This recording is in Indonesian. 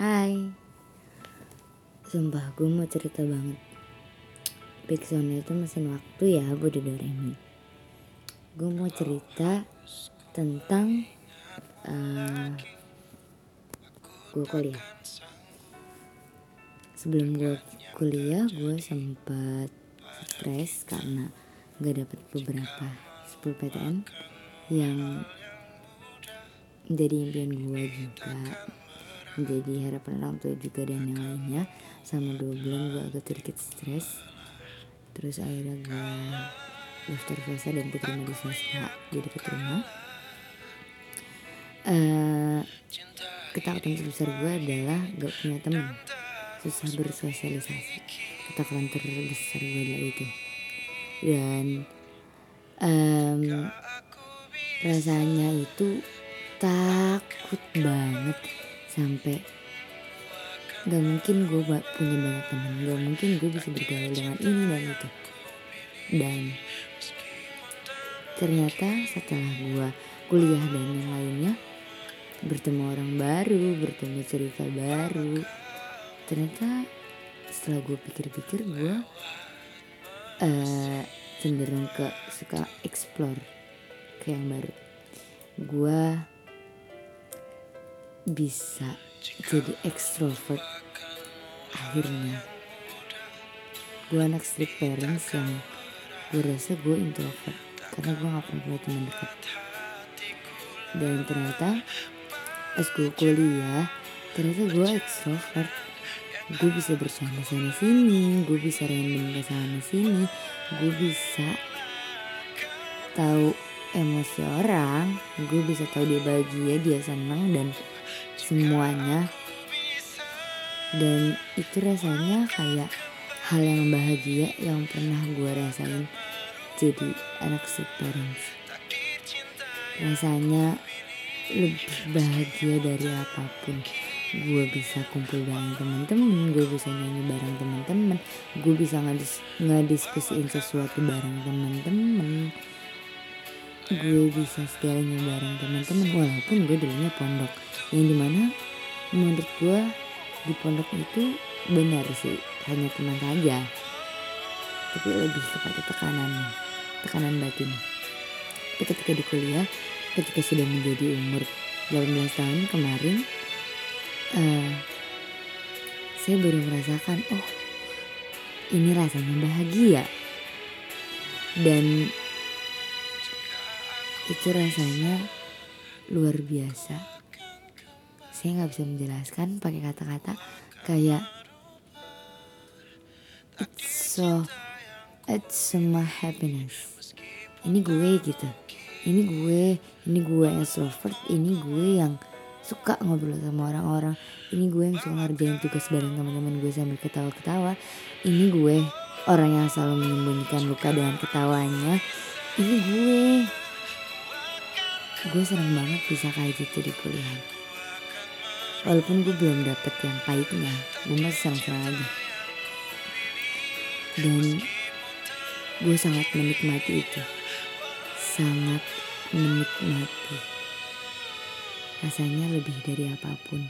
Hai. Sumpah gue mau cerita banget. Backsoundnya itu mesin waktu ya Budi Doremi. Gue mau cerita tentang uh, Gue kuliah. Sebelum gue kuliah gue sempat stres karena gak dapet beberapa 10 PTN yang menjadi impian gue juga menjadi harapan orang tua juga dan yang lainnya. Sama dua bulan gue agak sedikit stres. Terus akhirnya gue daftar swasta dan keterima di swasta. Jadi keterima. Uh, ketakutan terbesar gue adalah gak punya teman. Susah bersosialisasi. Ketakutan terbesar gue adalah itu. Dan um, rasanya itu takut banget sampai gak mungkin gue punya banyak teman gak mungkin gue bisa bergaul dengan ini dan itu. Dan ternyata setelah gue kuliah dan yang lainnya bertemu orang baru bertemu cerita baru ternyata setelah gue pikir-pikir gue uh, cenderung ke suka explore ke yang baru. Gue bisa jadi extrovert akhirnya. Gue anak strict parents yang gue rasa gue introvert karena gue gak pernah punya teman dekat. Dan ternyata pas gue kuliah ternyata gue extrovert. Gue bisa bercanda sana sini gue bisa random ke sana sini gue bisa tahu emosi orang gue bisa tahu dia bahagia dia senang dan semuanya. Dan itu rasanya kayak hal yang bahagia yang pernah gue rasain jadi anak parents rasanya lebih bahagia dari apa pun gue bisa kumpul dengan teman-teman gue bisa nyanyi bareng teman-teman gue bisa ngadis ngadiskusiin sesuatu bareng teman-teman gue bisa segalanya bareng teman-teman walaupun gue dulunya pondok. Yang di mana menurut gue di pondok itu benar sih hanya teman saja. Tapi lebih kepada tekanan tekanan batin. Tapi ketika di kuliah ketika sudah menjadi umur 18 tahun kemarin uh, saya baru merasakan oh ini rasanya bahagia. Dan itu rasanya luar biasa. Saya nggak bisa menjelaskan pakai kata-kata kayak it's so it's my happiness. Ini gue gitu. Ini gue ini gue yang extrovert ini gue yang suka ngobrol sama orang-orang. Ini gue yang suka ngerjain tugas bareng teman-teman gue sambil ketawa-ketawa. Ini gue orang yang selalu menyembunyikan luka dengan ketawanya. Ini gue gue seneng banget bisa kayak gitu di kuliah. Walaupun gue belum dapet yang pahitnya gue masih seneng-seneng aja. Dan gue sangat menikmati itu. Sangat menikmati. Rasanya lebih dari apa pun